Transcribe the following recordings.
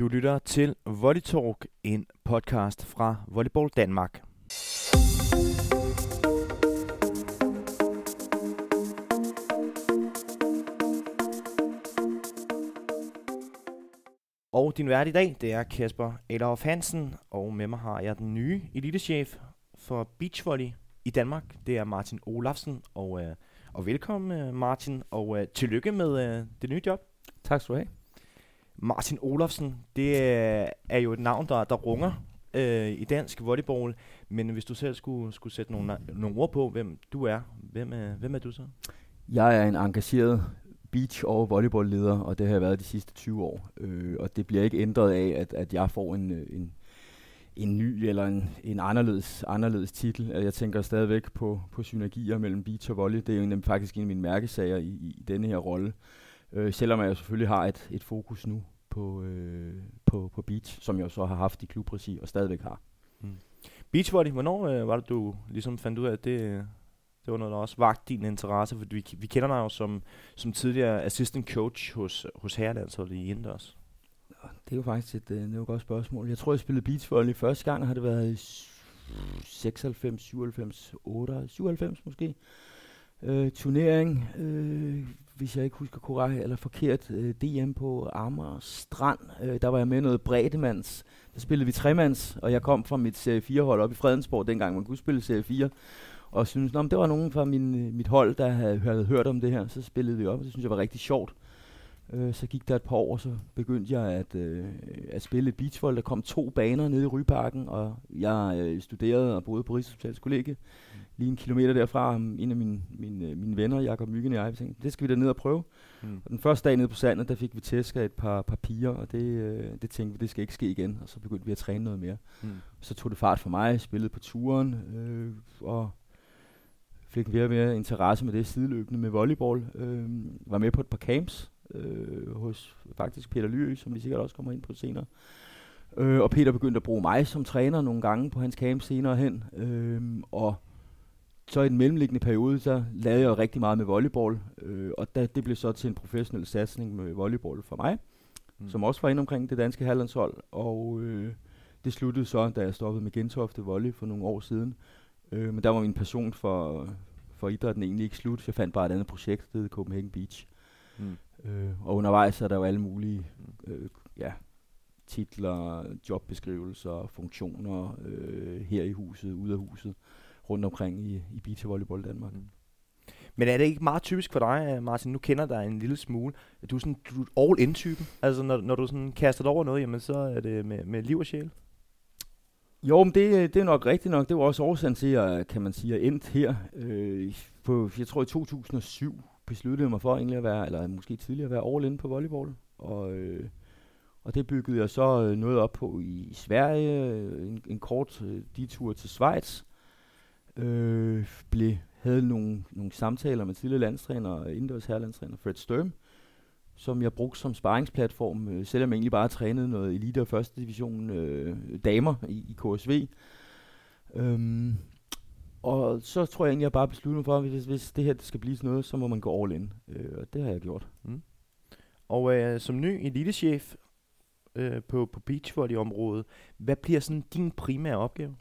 Du lytter til Volley Talk, en podcast fra Volleyball Danmark. Og din vært i dag, det er Kasper Adolf Hansen, og med mig har jeg den nye elitechef for beachvolley i Danmark. Det er Martin Olafsen, og, øh, og velkommen øh, Martin, og øh, tillykke med øh, det nye job. Tak skal du have. Martin Olofsen, det er, jo et navn, der, der runger øh, i dansk volleyball, men hvis du selv skulle, skulle sætte nogle, nogle ord på, hvem du er, hvem er, hvem er du så? Jeg er en engageret beach- og volleyballleder, og det har jeg været de sidste 20 år. Øh, og det bliver ikke ændret af, at, at jeg får en, øh, en, en ny eller en, en anderledes, anderledes titel. Jeg tænker stadigvæk på, på synergier mellem beach og volley. Det er jo faktisk en af mine mærkesager i, i denne her rolle. Øh, selvom jeg selvfølgelig har et, et fokus nu på, øh, på, på beach, som jeg så har haft i klubregi og stadigvæk har. Mm. Beach volley, hvornår øh, var det, du ligesom fandt ud af, at det, det var noget, der også vagt din interesse? For vi, vi kender dig jo som, som tidligere assistant coach hos, hos herrelandsholdet i Inders. Det er jo faktisk et, øh, det er et godt spørgsmål. Jeg tror, jeg spillede beach volley første gang, har det været i 96, 97, 98, 97 måske. Øh, turnering, øh, hvis jeg ikke husker korrekt eller forkert, øh, DM på Amager Strand. Øh, der var jeg med noget Bredemands. Der spillede vi tremands, og jeg kom fra mit serie 4-hold op i Fredensborg, dengang man kunne spille serie 4. Og synes, det var nogen fra min, øh, mit hold, der havde, havde hørt om det her. Så spillede vi op, og det synes jeg var rigtig sjovt. Øh, så gik der et par år, så begyndte jeg at, øh, at spille beachvolley. Der kom to baner nede i Ryparken, og jeg øh, studerede og boede på Rigshospitals kollegie. Lige en kilometer derfra, en af mine, mine, mine venner, Jakob Myggen og jeg, tænkte, det skal vi da ned og prøve. Mm. Og den første dag nede på sandet, der fik vi tæsk af et par papirer, og det, øh, det tænkte vi, det skal ikke ske igen. Og så begyndte vi at træne noget mere. Mm. Så tog det fart for mig, spillede på turen, øh, og fik mere og mere interesse med det sideløbende med volleyball. Øh, var med på et par camps, øh, hos faktisk Peter Lyø, som vi sikkert også kommer ind på senere. Øh, og Peter begyndte at bruge mig som træner nogle gange på hans camp senere hen. Øh, og så i den mellemliggende periode, så lavede jeg rigtig meget med volleyball, øh, og da, det blev så til en professionel satsning med volleyball for mig, mm. som også var inde omkring det danske halvlandshold, og øh, det sluttede så, da jeg stoppede med Gentofte Volley for nogle år siden. Øh, men der var min passion for, for idrætten egentlig ikke slut. Jeg fandt bare et andet projekt, det hed Copenhagen Beach. Mm. Øh, og undervejs er der jo alle mulige øh, ja, titler, jobbeskrivelser, funktioner øh, her i huset, ude af huset, rundt omkring i, i beach volleyball Danmark. Mm. Men er det ikke meget typisk for dig, Martin? Nu kender dig en lille smule. Du er sådan du er all-in-typen. Altså, når, når du sådan kaster dig over noget, jamen, så er det med, med liv og sjæl. Jo, men det, det er nok rigtigt nok. Det var også årsagen til, at, kan man sige, at endt her. Øh, på, jeg tror i 2007 besluttede mig for egentlig at være, eller måske tidligere at være all in på volleyball. Og, øh, og det byggede jeg så øh, noget op på i Sverige, en, en kort øh, detur til Schweiz. Øh, blev, havde nogle, nogle samtaler med tidligere landstræner, indendørs herrelandstræner Fred Sturm, som jeg brugte som sparringsplatform, øh, selvom jeg egentlig bare trænede noget elite og første division øh, damer i, i KSV. Øhm, og så tror jeg egentlig, jeg bare besluttede mig for, at hvis, hvis det her det skal blive sådan noget, så må man gå all in. Øh, og det har jeg gjort. Mm. Og øh, som ny elitechef øh, på, på beachvolley-området, hvad bliver sådan din primære opgave?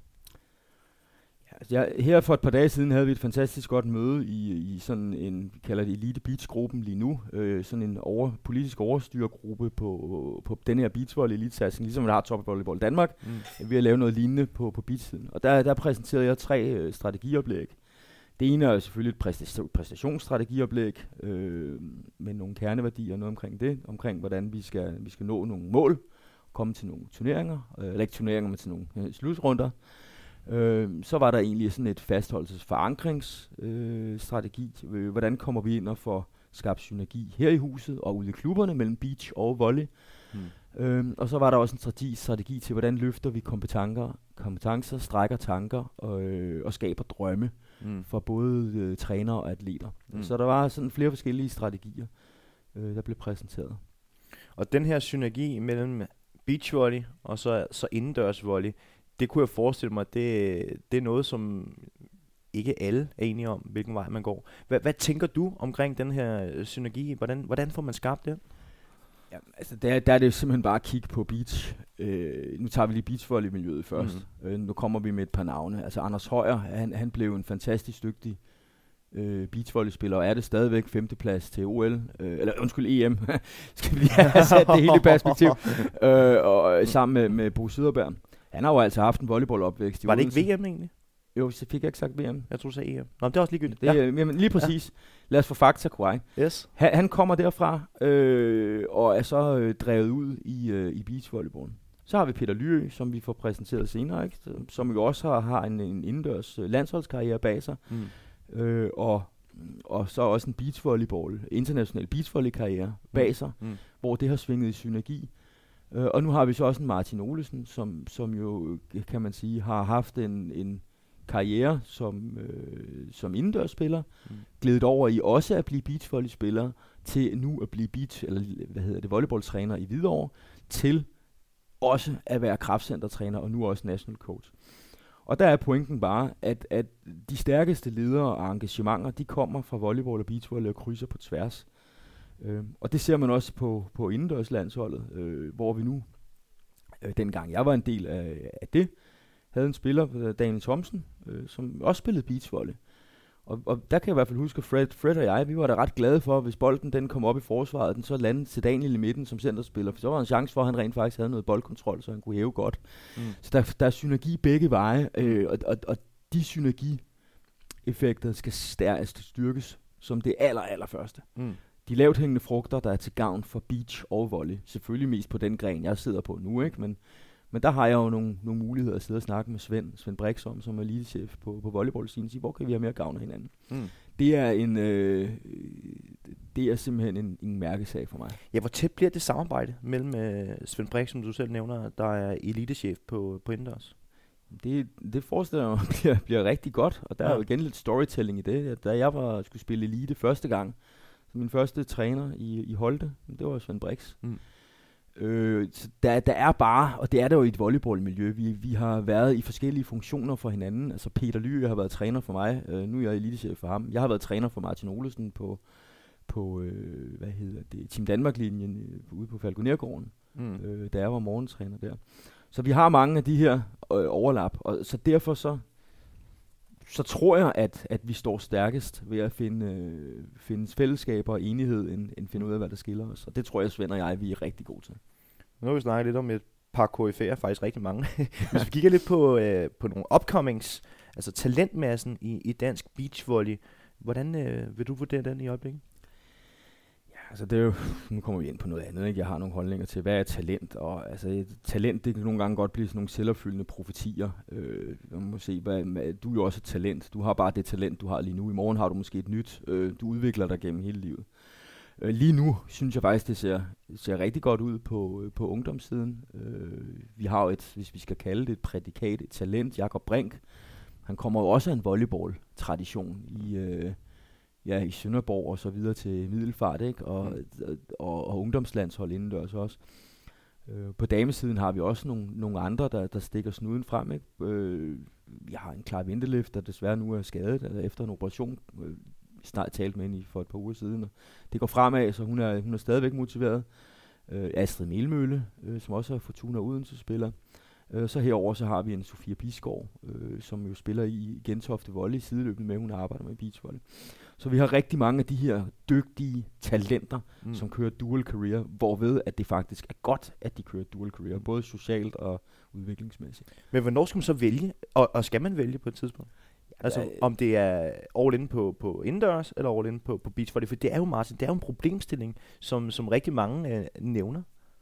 Altså, jeg, her for et par dage siden havde vi et fantastisk godt møde i, i sådan en, vi kalder det Elite Beach-gruppen lige nu, øh, sådan en over, politisk overstyrgruppe på, på den her beachvolley elite ligesom vi har Top Volleyball Danmark, mm. ved at lave noget lignende på, på beach-siden. Og der, der præsenterede jeg tre øh, strategioplæg. Det ene er selvfølgelig et præstation, præstationsstrategioplæg øh, med nogle kerneværdier og noget omkring det, omkring hvordan vi skal, vi skal nå nogle mål, komme til nogle turneringer, øh, eller ikke turneringer, men til nogle øh, slutrunder. Øh, så var der egentlig sådan et fastholdelsesforankringsstrategi. Øh, øh, hvordan kommer vi ind og får skabt synergi her i huset og ude i klubberne mellem beach og volley. Hmm. Øhm, og så var der også en strategi, strategi til, hvordan løfter vi kompetencer, kompetencer strækker tanker og, øh, og skaber drømme hmm. for både øh, trænere og atleter. Hmm. Så der var sådan flere forskellige strategier, øh, der blev præsenteret. Og den her synergi mellem beachvolley og så, så indendørs volley, det kunne jeg forestille mig, det, det er noget, som ikke alle er enige om, hvilken vej man går. Hvad, hvad tænker du omkring den her synergi? Hvordan, hvordan får man skabt det? Ja, altså der, der er det simpelthen bare at kigge på beach. Øh, nu tager vi lige beachvolley-miljøet først. Mm. Øh, nu kommer vi med et par navne. Altså Anders Højer, han, han blev en fantastisk dygtig øh, beachvolleyspiller, og er det stadigvæk femteplads til OL, øh, eller undskyld, EM, skal vi lige have sat det hele i perspektiv, øh, og, sammen med, med Bo Syderberg. Han har jo altså haft en volleyballopvækst i Var det ikke VM egentlig? Jo, så fik jeg ikke sagt VM. Jeg tror, du sagde EM. Nå, men det er også ligegyldigt. Det, ja. Jamen, lige præcis. Ja. Lad os få fakta korrekt. Yes. Han, han kommer derfra, øh, og er så øh, drevet ud i, øh, i beachvolleyballen. Så har vi Peter Lyø, som vi får præsenteret senere, ikke? som jo også har, har en, en indendørs øh, landsholdskarriere bag sig. Mm øh, og, og så også en beachvolleyball, international beachvolley-karriere bag mm. sig, mm. hvor det har svinget i synergi. Øh, og nu har vi så også en Martin Olesen, som, som jo, kan man sige, har haft en, en karriere som, øh, som indendørsspiller, mm. glædet over i også at blive beachvolley-spiller, til nu at blive beach, eller hvad hedder det, volleyballtræner i Hvidovre, til også at være kraftcentertræner og nu også national coach. Og der er pointen bare, at, at de stærkeste ledere og engagementer, de kommer fra volleyball og beachvolley og krydser på tværs. Øh, og det ser man også på, på indendørslandsholdet, øh, hvor vi nu, øh, dengang jeg var en del af, af det, havde en spiller, Daniel Thomsen, øh, som også spillede beachvolley. Og, og der kan jeg i hvert fald huske, at Fred, Fred og jeg, vi var da ret glade for, hvis bolden den kom op i forsvaret, den så landede til Daniel i midten som centerspiller, for så var der en chance for, at han rent faktisk havde noget boldkontrol, så han kunne hæve godt. Mm. Så der, der er synergi begge veje, øh, og, og, og de synergieffekter skal styrkes som det aller, aller første. Mm. De lavt hængende frugter, der er til gavn for beach og volley. Selvfølgelig mest på den gren, jeg sidder på nu, ikke? Men, men der har jeg jo nogle, nogle muligheder at sidde og snakke med Svend, Svend Brixom, som er elitechef på, på volleyball sige, hvor kan vi have mere gavn af hinanden. Mm. Det er en, øh, det er simpelthen en, en mærkesag for mig. Ja, hvor tæt bliver det samarbejde mellem øh, Svend Brix, som du selv nævner, der er elitechef på, på Inders? Det, det forestiller jeg mig bliver, bliver rigtig godt, og der ja. er jo igen lidt storytelling i det. Da jeg var, skulle spille elite første gang, min første træner i, i Holte, det var Svend Brix. Mm. Øh, så der, der er bare, og det er der jo i et volleyballmiljø, vi, vi har været i forskellige funktioner for hinanden. Altså Peter Lyø har været træner for mig, øh, nu er jeg elitechef for ham. Jeg har været træner for Martin Olesen på, på øh, hvad hedder det, Team Danmark-linjen øh, ude på Falconergården, mm. øh, da jeg var morgentræner der. Så vi har mange af de her øh, overlap, og så derfor så, så tror jeg, at, at vi står stærkest ved at finde, øh, finde fællesskaber og enighed, end, end finde ud af, hvad der skiller os. Og det tror jeg, Svend og jeg, vi er rigtig gode til. Nu har vi snakket lidt om et par KF'er, faktisk rigtig mange. Hvis vi kigger lidt på, øh, på nogle upcomings, altså talentmassen i, i dansk beachvolley, hvordan øh, vil du vurdere den i øjeblikket? Altså det er jo, nu kommer vi ind på noget andet, ikke? Jeg har nogle holdninger til, hvad er talent? Og altså, talent, det kan nogle gange godt blive sådan nogle selvopfyldende profetier. Øh, man må se, hvad, du er jo også et talent. Du har bare det talent, du har lige nu. I morgen har du måske et nyt. Øh, du udvikler dig gennem hele livet. Øh, lige nu synes jeg faktisk, det ser, ser rigtig godt ud på, øh, på ungdomssiden. Øh, vi har jo et, hvis vi skal kalde det et prædikat, et talent, Jakob Brink. Han kommer jo også af en volleyball-tradition i... Øh, ja, i Sønderborg og så videre til Middelfart, ikke? Og, mm. og, og, ungdomslandshold indendørs også. Øh, på damesiden har vi også nogle, nogle andre, der, der stikker snuden frem. Ikke? Øh, vi har en klar vinterlift, der desværre nu er skadet eller efter en operation. Øh, snart talt med hende for et par uger siden. Og det går fremad, så hun er, hun er stadigvæk motiveret. Øh, Astrid Melmølle, øh, som også er Fortuna Odense spiller. Øh, så herover så har vi en Sofia Biskov, øh, som jo spiller i Gentofte Volley i sideløbende med, hun arbejder med beachvolley. Så vi har rigtig mange af de her dygtige talenter, mm. som kører dual career, hvorved at det faktisk er godt, at de kører dual career, mm. både socialt og udviklingsmæssigt. Men hvornår skal man så vælge, og, og skal man vælge på et tidspunkt? Altså, øh, om det er all in på, på indendørs, eller all in på, på beach volley. For det er jo, Martin, det er jo en problemstilling, som, som rigtig mange øh, nævner.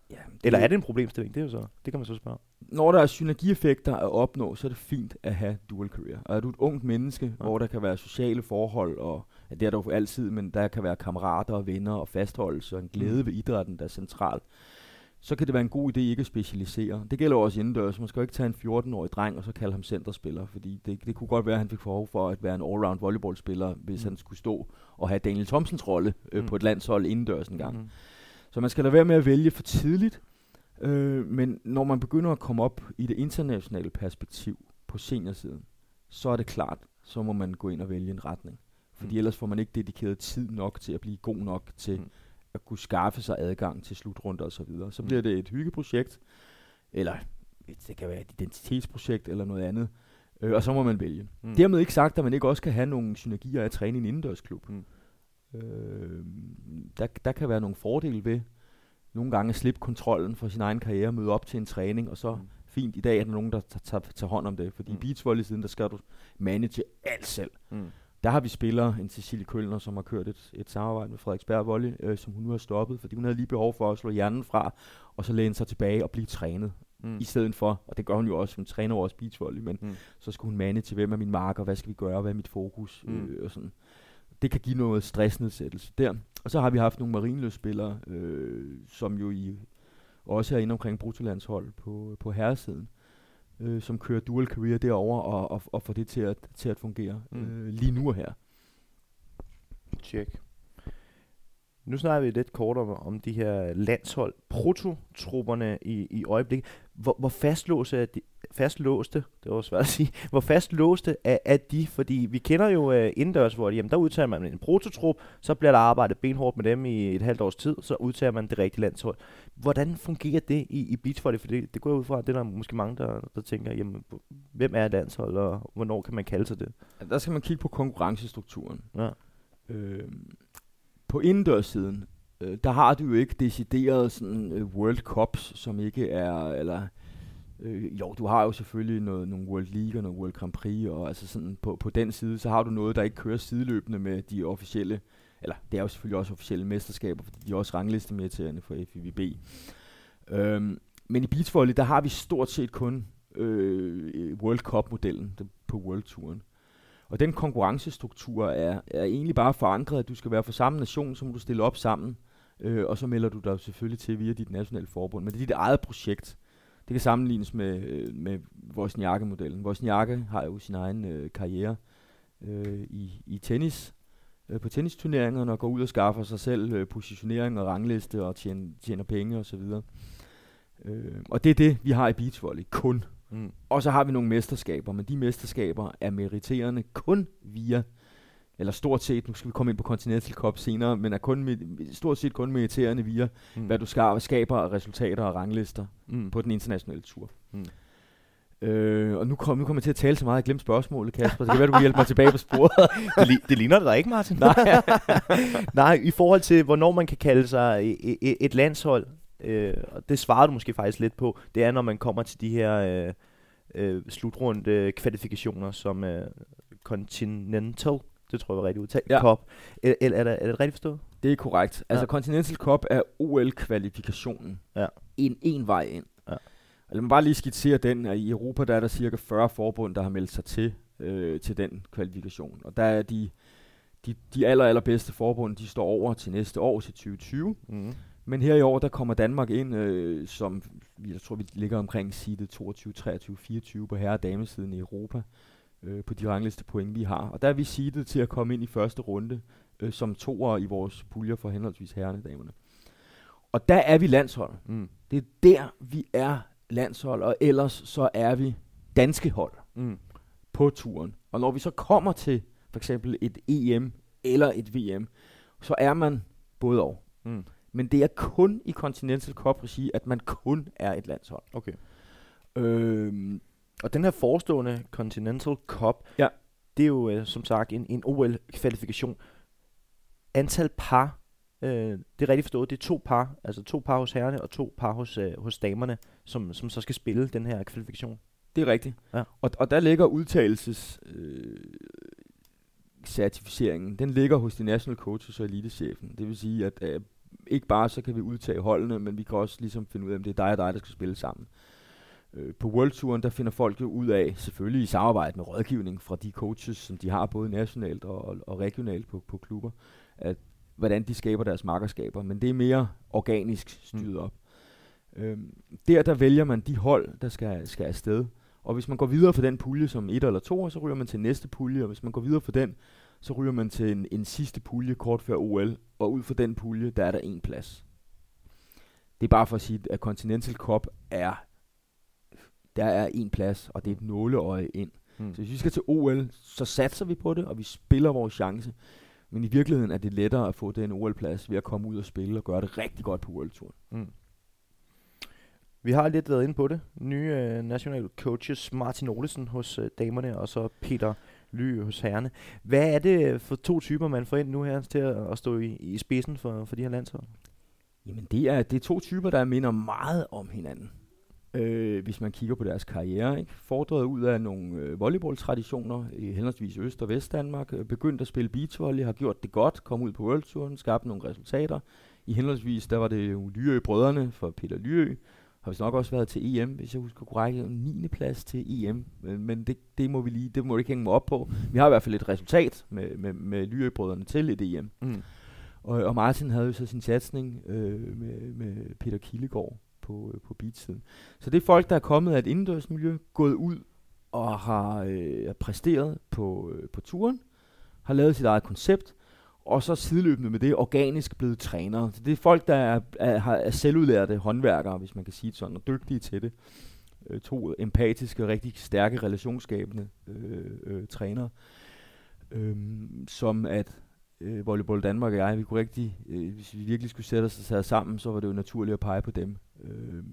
Ja, det Eller er det en problemstilling? Det, er jo så, det kan man så spørge. Når der er synergieffekter at opnå, så er det fint at have dual career. Og er du et ungt menneske, ja. hvor der kan være sociale forhold, og ja, det er der jo altid, men der kan være kammerater og venner og fastholdelse og en glæde mm. ved idrætten, der er central, så kan det være en god idé ikke at specialisere. Det gælder også indendørs. Man skal jo ikke tage en 14-årig dreng og så kalde ham centerspiller, fordi det, det kunne godt være, at han fik behov for at være en all-round volleyballspiller, hvis mm. han skulle stå og have Daniel Thompsons rolle øh, mm. på et landshold indendørs en gang. Mm. Så man skal lade være med at vælge for tidligt, øh, men når man begynder at komme op i det internationale perspektiv på seniorsiden, så er det klart, så må man gå ind og vælge en retning. Fordi mm. ellers får man ikke dedikeret tid nok til at blive god nok til mm. at kunne skaffe sig adgang til slutrunder og så videre. Så bliver det et hyggeprojekt, eller det kan være et identitetsprojekt eller noget andet, øh, og så må man vælge. Mm. Dermed ikke sagt, at man ikke også kan have nogle synergier af at træne i en indendørsklub. Mm. Øh, der, der kan være nogle fordele ved nogle gange at slippe kontrollen for sin egen karriere, møde op til en træning, og så mm. fint, i dag er der nogen, der tager, tager hånd om det, fordi mm. i beachvolley siden, der skal du manage alt selv. Mm. Der har vi spillere, en Cecilie Kølner, som har kørt et, et samarbejde med Frederiksberg Volley, øh, som hun nu har stoppet, fordi hun havde lige behov for at slå hjernen fra, og så læne sig tilbage og blive trænet. Mm. I stedet for, og det gør hun jo også, hun træner også beachvolley, men mm. så skulle hun manage, hvem er min marker, hvad skal vi gøre, hvad er mit fokus, mm. øh, og sådan. Det kan give noget stressnedsættelse der. Og så har vi haft nogle marinløsspillere, øh, som jo i, også er inde omkring bruttolandshold på, på herresiden, øh, som kører dual career derover og, og, og får det til at, til at fungere mm. øh, lige nu og her. Check. Nu snakker vi lidt kort om, om de her landshold, prototrupperne i, i øjeblikket. Hvor, hvor fastlåste er de, fastlåste, det var svært at sige, hvor fastlåste er, er de? Fordi vi kender jo uh, indendørs, hvor jamen, der udtager man en prototrup, så bliver der arbejdet benhårdt med dem i et halvt års tid, så udtager man det rigtige landshold. Hvordan fungerer det i, i beachvolley? For det, det går ud fra, det er der måske mange, der, der tænker, jamen, hvem er landshold, og hvornår kan man kalde sig det? Der skal man kigge på konkurrencestrukturen. Ja. Øh, på indendørssiden, øh, der har du jo ikke decideret sådan uh, World Cups, som ikke er, eller øh, jo, du har jo selvfølgelig noget, nogle World League og noget World Grand Prix, og altså sådan på, på den side, så har du noget, der ikke kører sideløbende med de officielle, eller det er jo selvfølgelig også officielle mesterskaber, fordi de er også ranglistemedterende for FIVB. Øhm, men i beachvolley, der har vi stort set kun øh, World Cup-modellen på World Touren. Og den konkurrencestruktur er, er egentlig bare forankret, at du skal være for samme nation, så må du stille op sammen, øh, og så melder du dig selvfølgelig til via dit nationale forbund. Men det er dit eget projekt. Det kan sammenlignes med, øh, med Wozniacki-modellen. Wozniacki har jo sin egen øh, karriere øh, i, i tennis, øh, på tennistureringerne, og går ud og skaffer sig selv øh, positionering og rangliste og tjener, tjener penge osv. Øh, og det er det, vi har i beachvolley, kun. Mm. Og så har vi nogle mesterskaber, men de mesterskaber er meriterende kun via, eller stort set, nu skal vi komme ind på Continental Cup senere, men er kun med, stort set kun meriterende via, mm. hvad du skal, skaber af resultater og ranglister mm. på den internationale tur. Mm. Øh, og nu kommer kom jeg til at tale så meget, at jeg glemte spørgsmålet, Kasper. Så det kan være, du kan hjælpe mig tilbage på sporet. det, li- det ligner det da ikke, Martin. Nej. Nej, i forhold til, hvornår man kan kalde sig et, et landshold, øh, og det svarer du måske faktisk lidt på, det er, når man kommer til de her øh, øh, slutrunde kvalifikationer, som øh, Continental, det tror jeg var rigtig udtalt, ja. Cup. Er, er, er, det, er det rigtigt forstået? Det er korrekt. Altså ja. Continental Cup er OL-kvalifikationen. Ja. En, en vej ind. Ja. Og lad mig bare lige skitsere den, at i Europa der er der cirka 40 forbund, der har meldt sig til, øh, til den kvalifikation. Og der er de, de, de aller, allerbedste forbund, de står over til næste år, til 2020. Mm. Men her i år, der kommer Danmark ind, øh, som jeg tror, vi ligger omkring side 22, 23, 24 på herre- og damesiden i Europa, øh, på de rangliste point, vi har. Og der er vi seedet til at komme ind i første runde, øh, som toer i vores puljer for henholdsvis herrerne og damerne. Og der er vi landshold. Mm. Det er der, vi er landshold, og ellers så er vi danske hold mm. på turen. Og når vi så kommer til for eksempel et EM eller et VM, så er man både og. Mm. Men det er kun i Continental Cup regi, at man kun er et landshold. Okay. Øhm, og den her forestående Continental Cup, ja. det er jo øh, som sagt en, en OL-kvalifikation. Antal par, øh, det er rigtigt forstået, det er to par, altså to par hos herrerne og to par hos, øh, hos damerne, som, som så skal spille den her kvalifikation. Det er rigtigt. Ja. Og, og der ligger udtalelses... Øh, certificeringen, den ligger hos de national coaches og elitechefen. Det vil sige, at øh, ikke bare så kan vi udtage holdene, men vi kan også ligesom finde ud af, om det er dig og dig, der skal spille sammen. Øh, på World Touren, der finder folk jo ud af, selvfølgelig i samarbejde med rådgivning fra de coaches, som de har både nationalt og, og, og regionalt på, på klubber, at hvordan de skaber deres markerskaber, men det er mere organisk styret mm. op. Øhm, der, der vælger man de hold, der skal, skal afsted. Og hvis man går videre for den pulje som et eller to, så ryger man til næste pulje, og hvis man går videre for den, så ryger man til en, en sidste pulje kort før OL, og ud for den pulje, der er der en plads. Det er bare for at sige, at Continental Cup er, der er en plads, og det er et nåleøje ind. Mm. Så hvis vi skal til OL, så satser vi på det, og vi spiller vores chance. Men i virkeligheden er det lettere at få den OL-plads ved at komme ud og spille og gøre det rigtig godt på Tour. Mm. Vi har lidt været inde på det. Nye øh, national coaches, Martin Olesen hos øh, damerne, og så Peter Ly hos herrene. Hvad er det for to typer, man får ind nu her til at, at stå i, i spidsen for, for de her landshold? Jamen det er, det er to typer, der minder meget om hinanden. Øh, hvis man kigger på deres karriere. Ikke? Fordret ud af nogle øh, volleyball-traditioner i henholdsvis Øst- og Vest-Danmark. Øh, begyndt at spille beachvolley, har gjort det godt, kom ud på World Touren, skabt nogle resultater. I henholdsvis, der var det jo Lyø-brødrene for Peter Lyø, har vi nok også været til EM, hvis jeg husker korrekt, 9. plads til EM, men det, det må vi lige, det må vi ikke hænge mig op på. Vi har i hvert fald et resultat med, med, med Lyø-brødrene til et EM. Mm. Og, og Martin havde jo så sin satsning øh, med, med Peter Kilegaard på, øh, på beatsiden. Så det er folk, der er kommet af et indendørsmiljø, gået ud og har øh, præsteret på, øh, på turen, har lavet sit eget koncept, og så sideløbende med det organisk blevet trænere. Så det er folk, der er, er, er selvudlærte håndværkere, hvis man kan sige det sådan, og dygtige til det. Øh, to empatiske, rigtig stærke, relationsskabende øh, øh, trænere, øh, som at øh, Volleyball Danmark og jeg, vi kunne rigtig, øh, hvis vi virkelig skulle sætte os og sammen, så var det jo naturligt at pege på dem, øh,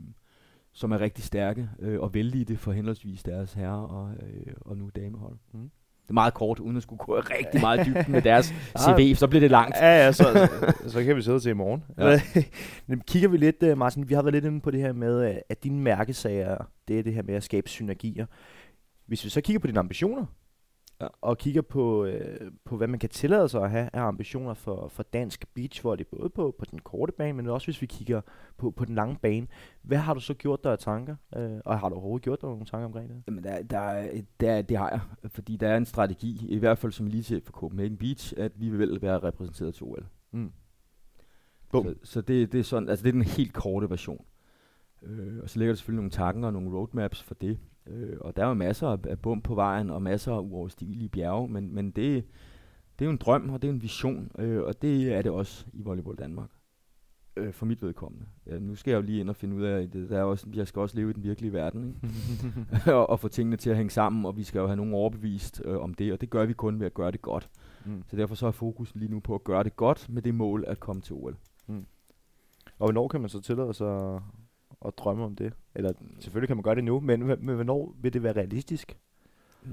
som er rigtig stærke øh, og vældige for henholdsvis deres herre og, øh, og nu damehold. Mm. Det er meget kort, uden at skulle gå rigtig meget dybt med deres CV, så bliver det langt. Ja, ja, så, så, så kan vi sidde til i morgen. Ja. Kigger vi lidt, øh, Martin, vi har været lidt inde på det her med, øh, at dine mærkesager, det er det her med at skabe synergier. Hvis vi så kigger på dine ambitioner. Og kigger på, øh, på, hvad man kan tillade sig at have af ambitioner for, for dansk beachvolley, både på, på den korte bane, men også hvis vi kigger på, på den lange bane. Hvad har du så gjort dig af tanker? Øh, og har du overhovedet gjort dig nogle tanker omkring det? Jamen, der, der, der, det har jeg, fordi der er en strategi, i hvert fald som lige til for Copenhagen Beach, at vi vil være repræsenteret til OL. Mm. Så, så det, det, er sådan, altså det er den helt korte version. Øh, og så ligger der selvfølgelig nogle tanker og nogle roadmaps for det. Øh, og der er jo masser af, af bum på vejen, og masser af uoverstigelige bjerge, men, men det, det er jo en drøm, og det er en vision, øh, og det er det også i Volleyball Danmark. Øh, for mit vedkommende. Ja, nu skal jeg jo lige ind og finde ud af, det der er også, jeg skal også leve i den virkelige verden, ikke? og, og få tingene til at hænge sammen, og vi skal jo have nogen overbevist øh, om det, og det gør vi kun ved at gøre det godt. Mm. Så derfor så er fokus lige nu på at gøre det godt med det mål at komme til OL. Mm. Og hvornår kan man så tillade sig at drømme om det? Eller selvfølgelig kan man gøre det nu, men, men hvornår vil det være realistisk?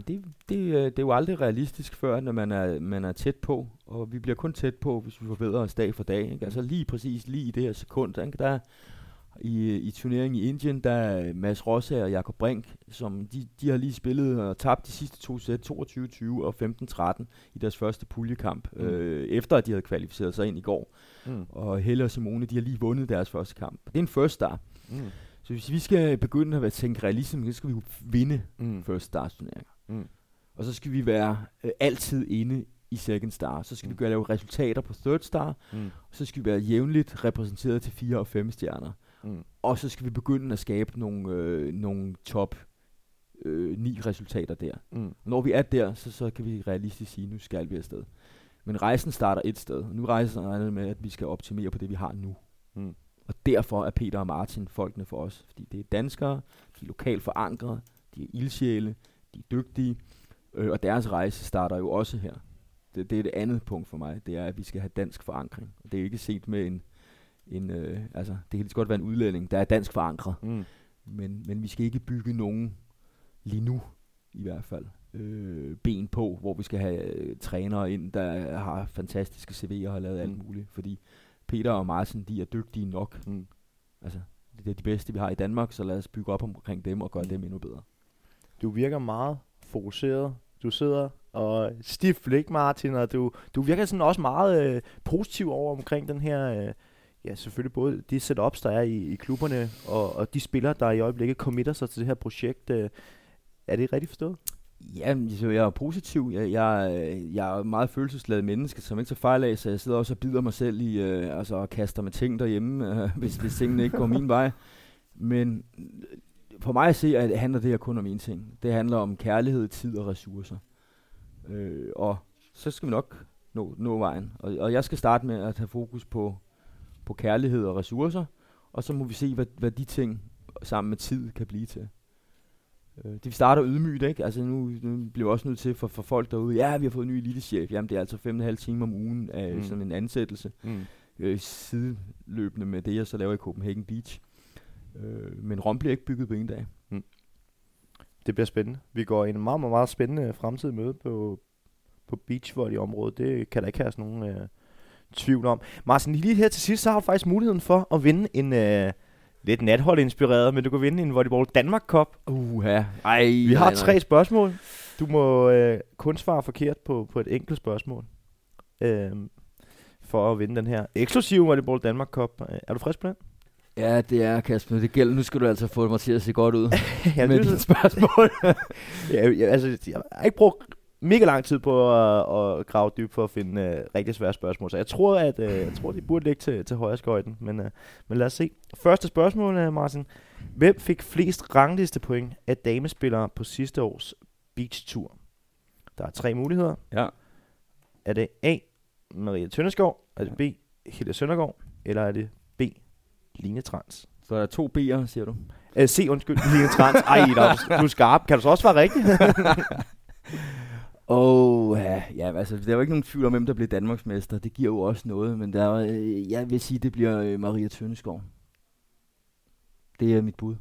Det, det, øh, det er jo aldrig realistisk før, når man er, man er tæt på, og vi bliver kun tæt på, hvis vi forbedrer os dag for dag. Ikke? Altså lige præcis lige i det her sekund, ikke? der i, i turneringen i Indien, der er Mads Rosse og Jakob Brink, som de, de har lige spillet og tabt de sidste to sæt, 22-20 og 15-13 i deres første puljekamp, mm. øh, efter at de havde kvalificeret sig ind i går. Mm. Og Helle og Simone, de har lige vundet deres første kamp. Det er en first star. Mm. Så hvis vi skal begynde at tænke realistisk, så skal vi jo vinde mm. first stars turneringer. Mm. Og så skal vi være øh, altid inde i second star. Så skal mm. vi gøre lave resultater på third star. Mm. Og så skal vi være jævnligt repræsenteret til fire og fem stjerner. Mm. Og så skal vi begynde at skabe nogle, øh, nogle top øh, ni resultater der. Mm. Når vi er der, så, så kan vi realistisk sige, nu skal vi afsted. Men rejsen starter et sted. Nu rejsen med, at vi skal optimere på det, vi har nu. Mm. Og derfor er Peter og Martin folkene for os. Fordi det er danskere, de er lokalt forankrede, de er ildsjæle, de er dygtige, øh, og deres rejse starter jo også her. Det, det er det andet punkt for mig, det er, at vi skal have dansk forankring. Og det er ikke set med en, en øh, altså, det kan lige så godt være en udlænding, der er dansk forankret. Mm. Men, men vi skal ikke bygge nogen lige nu, i hvert fald, øh, ben på, hvor vi skal have øh, trænere ind, der har fantastiske CV'er og har lavet mm. alt muligt. Fordi Peter og Martin, de er dygtige nok. Mm. Altså, det er de bedste, vi har i Danmark, så lad os bygge op omkring dem og gøre mm. dem endnu bedre. Du virker meget fokuseret. Du sidder og stift blik, Martin, og du, du virker sådan også meget øh, positiv over omkring den her, øh, ja selvfølgelig både de setups, der er i, i klubberne, og, og de spillere, der i øjeblikket committer sig til det her projekt. Øh, er det rigtigt forstået? Ja, så jeg er positiv. Jeg, jeg, jeg er meget følelsesladet menneske, som ikke så fejl af, så jeg sidder også og bider mig selv i, øh, altså og kaster med ting derhjemme, øh, hvis, hvis tingene ikke går min vej. Men øh, for mig at se, at det handler det her kun om én ting. Det handler om kærlighed, tid og ressourcer. Øh, og så skal vi nok nå, nå vejen. Og, og jeg skal starte med at have fokus på, på kærlighed og ressourcer, og så må vi se, hvad, hvad de ting sammen med tid kan blive til. Øh, det starter ydmygt, ikke? Altså nu, nu bliver jeg også nødt til for, for folk derude, ja, vi har fået en ny elitechef. Jamen det er altså 5,5 timer om ugen af Mm. mm. sådan en ansættelse. Mm. Øh, sideløbende med det, jeg så laver i Copenhagen Beach. Øh, men Rom bliver ikke bygget på en dag. Det bliver spændende. Vi går en meget, meget, meget spændende fremtid møde på, på beachvolley-området. Det kan der ikke have nogen øh, tvivl om. Martin, lige her til sidst, så har du faktisk muligheden for at vinde en øh, lidt nathold-inspireret, men du kan vinde en Volleyball Danmark Cup. Uha. Ej, Vi har tre spørgsmål. Du må øh, kun svare forkert på, på et enkelt spørgsmål. Øh, for at vinde den her eksklusive Volleyball Danmark Cup. Øh, Er du frisk på den? Ja, det er Kasper. Det gælder. Nu skal du altså få mig til at se godt ud ja, med dine spørgsmål. ja, ja, altså, jeg har ikke brugt mega lang tid på at, at grave dybt for at finde øh, rigtig svære spørgsmål. Så jeg tror, at øh, jeg tror, de burde ligge til, til højre skøjten. Men, øh, men lad os se. Første spørgsmål, øh, Martin. Hvem fik flest rangliste point af damespillere på sidste års Beach Tour? Der er tre muligheder. ja. Er det A. Maria Tønneskov? Er det B. Hilde Søndergaard? Eller er det B. Line Trans? Så er der to B'er, siger du. Uh, C. Undskyld, Line Trans. Ej, er du er skarp. Kan du så også svare rigtigt? Åh, ja, ja, altså, der er jo ikke nogen tvivl om, hvem der bliver Danmarksmester. Det giver jo også noget, men der er, øh, jeg vil sige, det bliver øh, Maria Tønneskov. Det er mit bud.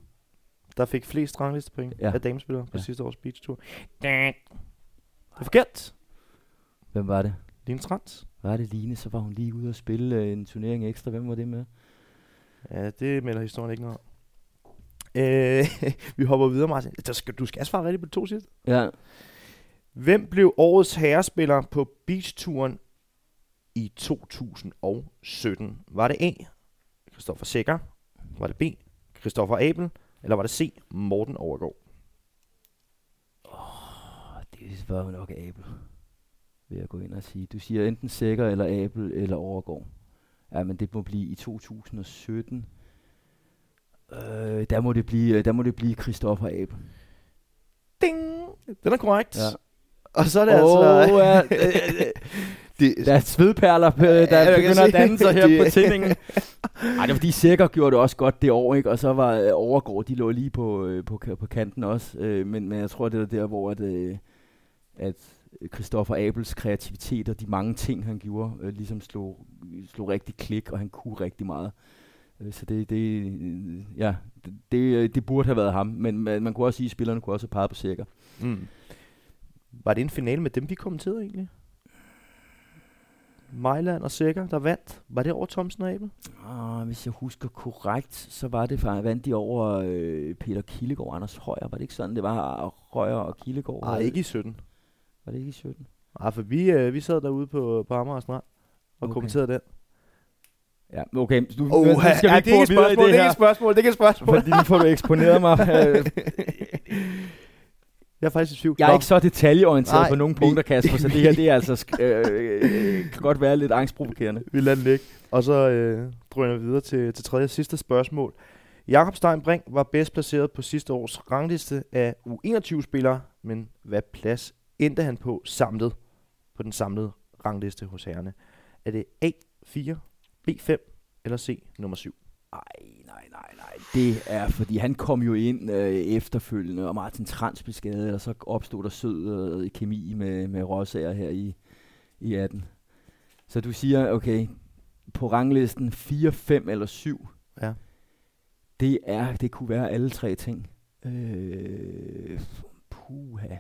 der fik flest ranglistepoint ja. Af damespillere på ja. Sidste års Beach Tour. Det er forkert. Hvem var det? Line Trans. Var det Line? Så var hun lige ude og spille øh, en turnering ekstra. Hvem var det med? Ja, det melder historien ikke noget om. Øh, vi hopper videre, Martin. Der skal, du skal svare rigtigt på to sidste. Ja. Hvem blev årets herrespiller på Beach-turen i 2017? Var det A. Christoffer Sækker? Var det B. Christoffer Abel? Eller var det C. Morten Overgaard? Og det var jo nok Abel, vil jeg gå ind og sige. Du siger enten Sækker eller Abel eller Overgaard. Ja, men det må blive i 2017. Øh, der må det blive, der må det blive Christoffer Abel. Ding! Den er korrekt. Ja. Og så er det Åh, altså... ja, øh, det, Der er svedperler, der kan begynder at danne sig her det- på tændingen. Ej, det var fordi Sækker gjorde det også godt det år, ikke? Og så var øh, Overgaard, de lå lige på, øh, på, på kanten også. Øh, men, men jeg tror, det er der, hvor at, øh, at Christoffer Abels kreativitet og de mange ting, han gjorde, øh, ligesom slog, slog rigtig klik, og han kunne rigtig meget. Øh, så det, det, ja, det, det, det burde have været ham. Men man, man kunne også sige, at spillerne kunne også have peget på Sækker. Mm. Var det en finale med dem, vi kommenterede egentlig? Mejland og Sækker, der vandt. Var det over Thomsen og Abel? Ah, hvis jeg husker korrekt, så var det faktisk, vandt de over øh, Peter Kildegård og Anders Højer. Var det ikke sådan, det var Højer og Kildegård? Nej, ikke i 17. Var det ikke i 17? Nej, for vi, øh, vi sad derude på, på Amager Strand og Okay. kommenterede den. Ja, okay. Nu, Oh, nu skal vi ikke gå videre i det, det er ikke et spørgsmål, det er ikke et spørgsmål. fordi nu får du eksponeret mig. Jeg er faktisk i tvivl. Jeg er Nå, ikke så detaljeorienteret Nej, på nogle punkter, Kasper, så det her det er altså øh, øh, kan godt være lidt angstprovokerende. Vi lader den ligge. Og så øh, drøner vi videre til, til tredje og sidste spørgsmål. Jakob Stein Brink var bedst placeret på sidste års rangliste af U21-spillere, men hvad plads endte han på samlet på den samlede rangliste hos herrene? Er det A4, B5 eller C nummer 7? Nej, nej, nej, nej. Det er, fordi han kom jo ind øh, efterfølgende, og Martin Trans blev skadet, og så opstod der sød øh, kemi med, med Rossager her i, i 18. Så du siger, okay, på ranglisten 4, 5 eller 7, Ja. det er, det kunne være alle tre ting. Øh, puha.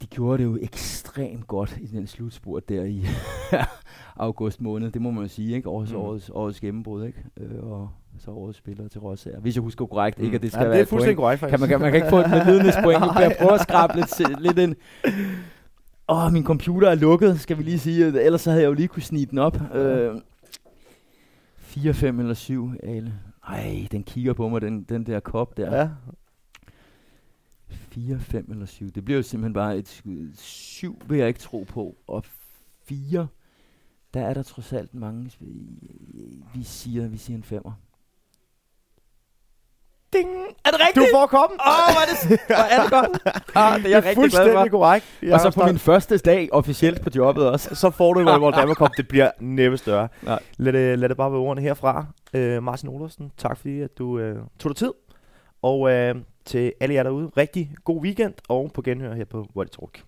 De gjorde det jo ekstremt godt i den slutspurt der i august måned, det må man jo sige, ikke? Årets, Mm. mm. årets, årets gennembrud, ikke? Øh, og så årets spiller til Rossager. Hvis jeg husker korrekt, ikke? At det skal Mm. ja, være det er fuldstændig korrekt, faktisk. Kan man, kan, man kan ikke få et medlidenhedspoint. Nu jeg prøve at skrabe lidt, lidt ind. Åh, min computer er lukket, skal vi lige sige. Ellers så havde jeg jo lige kunne snige den op. Øh, 4, 5 eller 7, Ale. Ej, den kigger på mig, den, den der kop der. Ja, 4, 5 eller 7. Det bliver jo simpelthen bare et skud. 7 vil jeg ikke tro på. Og 4, der er der trods alt mange. Vi siger, vi siger en femmer. ding! Er det Du får koppen! Åh, oh, hvor er det, hvor er det godt. Ah, det er jeg rigtig glad fuldstændig for. korrekt. Og Jakob så på min første dag officielt på jobbet også. så får du en Danmark Cup. Det bliver næppe større. Nej. Lad det, lad det bare være ordene herfra. Uh, Martin Olofsen, tak fordi at du uh, tog dig tid Og øh, til alle jer derude, rigtig god weekend, og på genhør her på Volley Talk.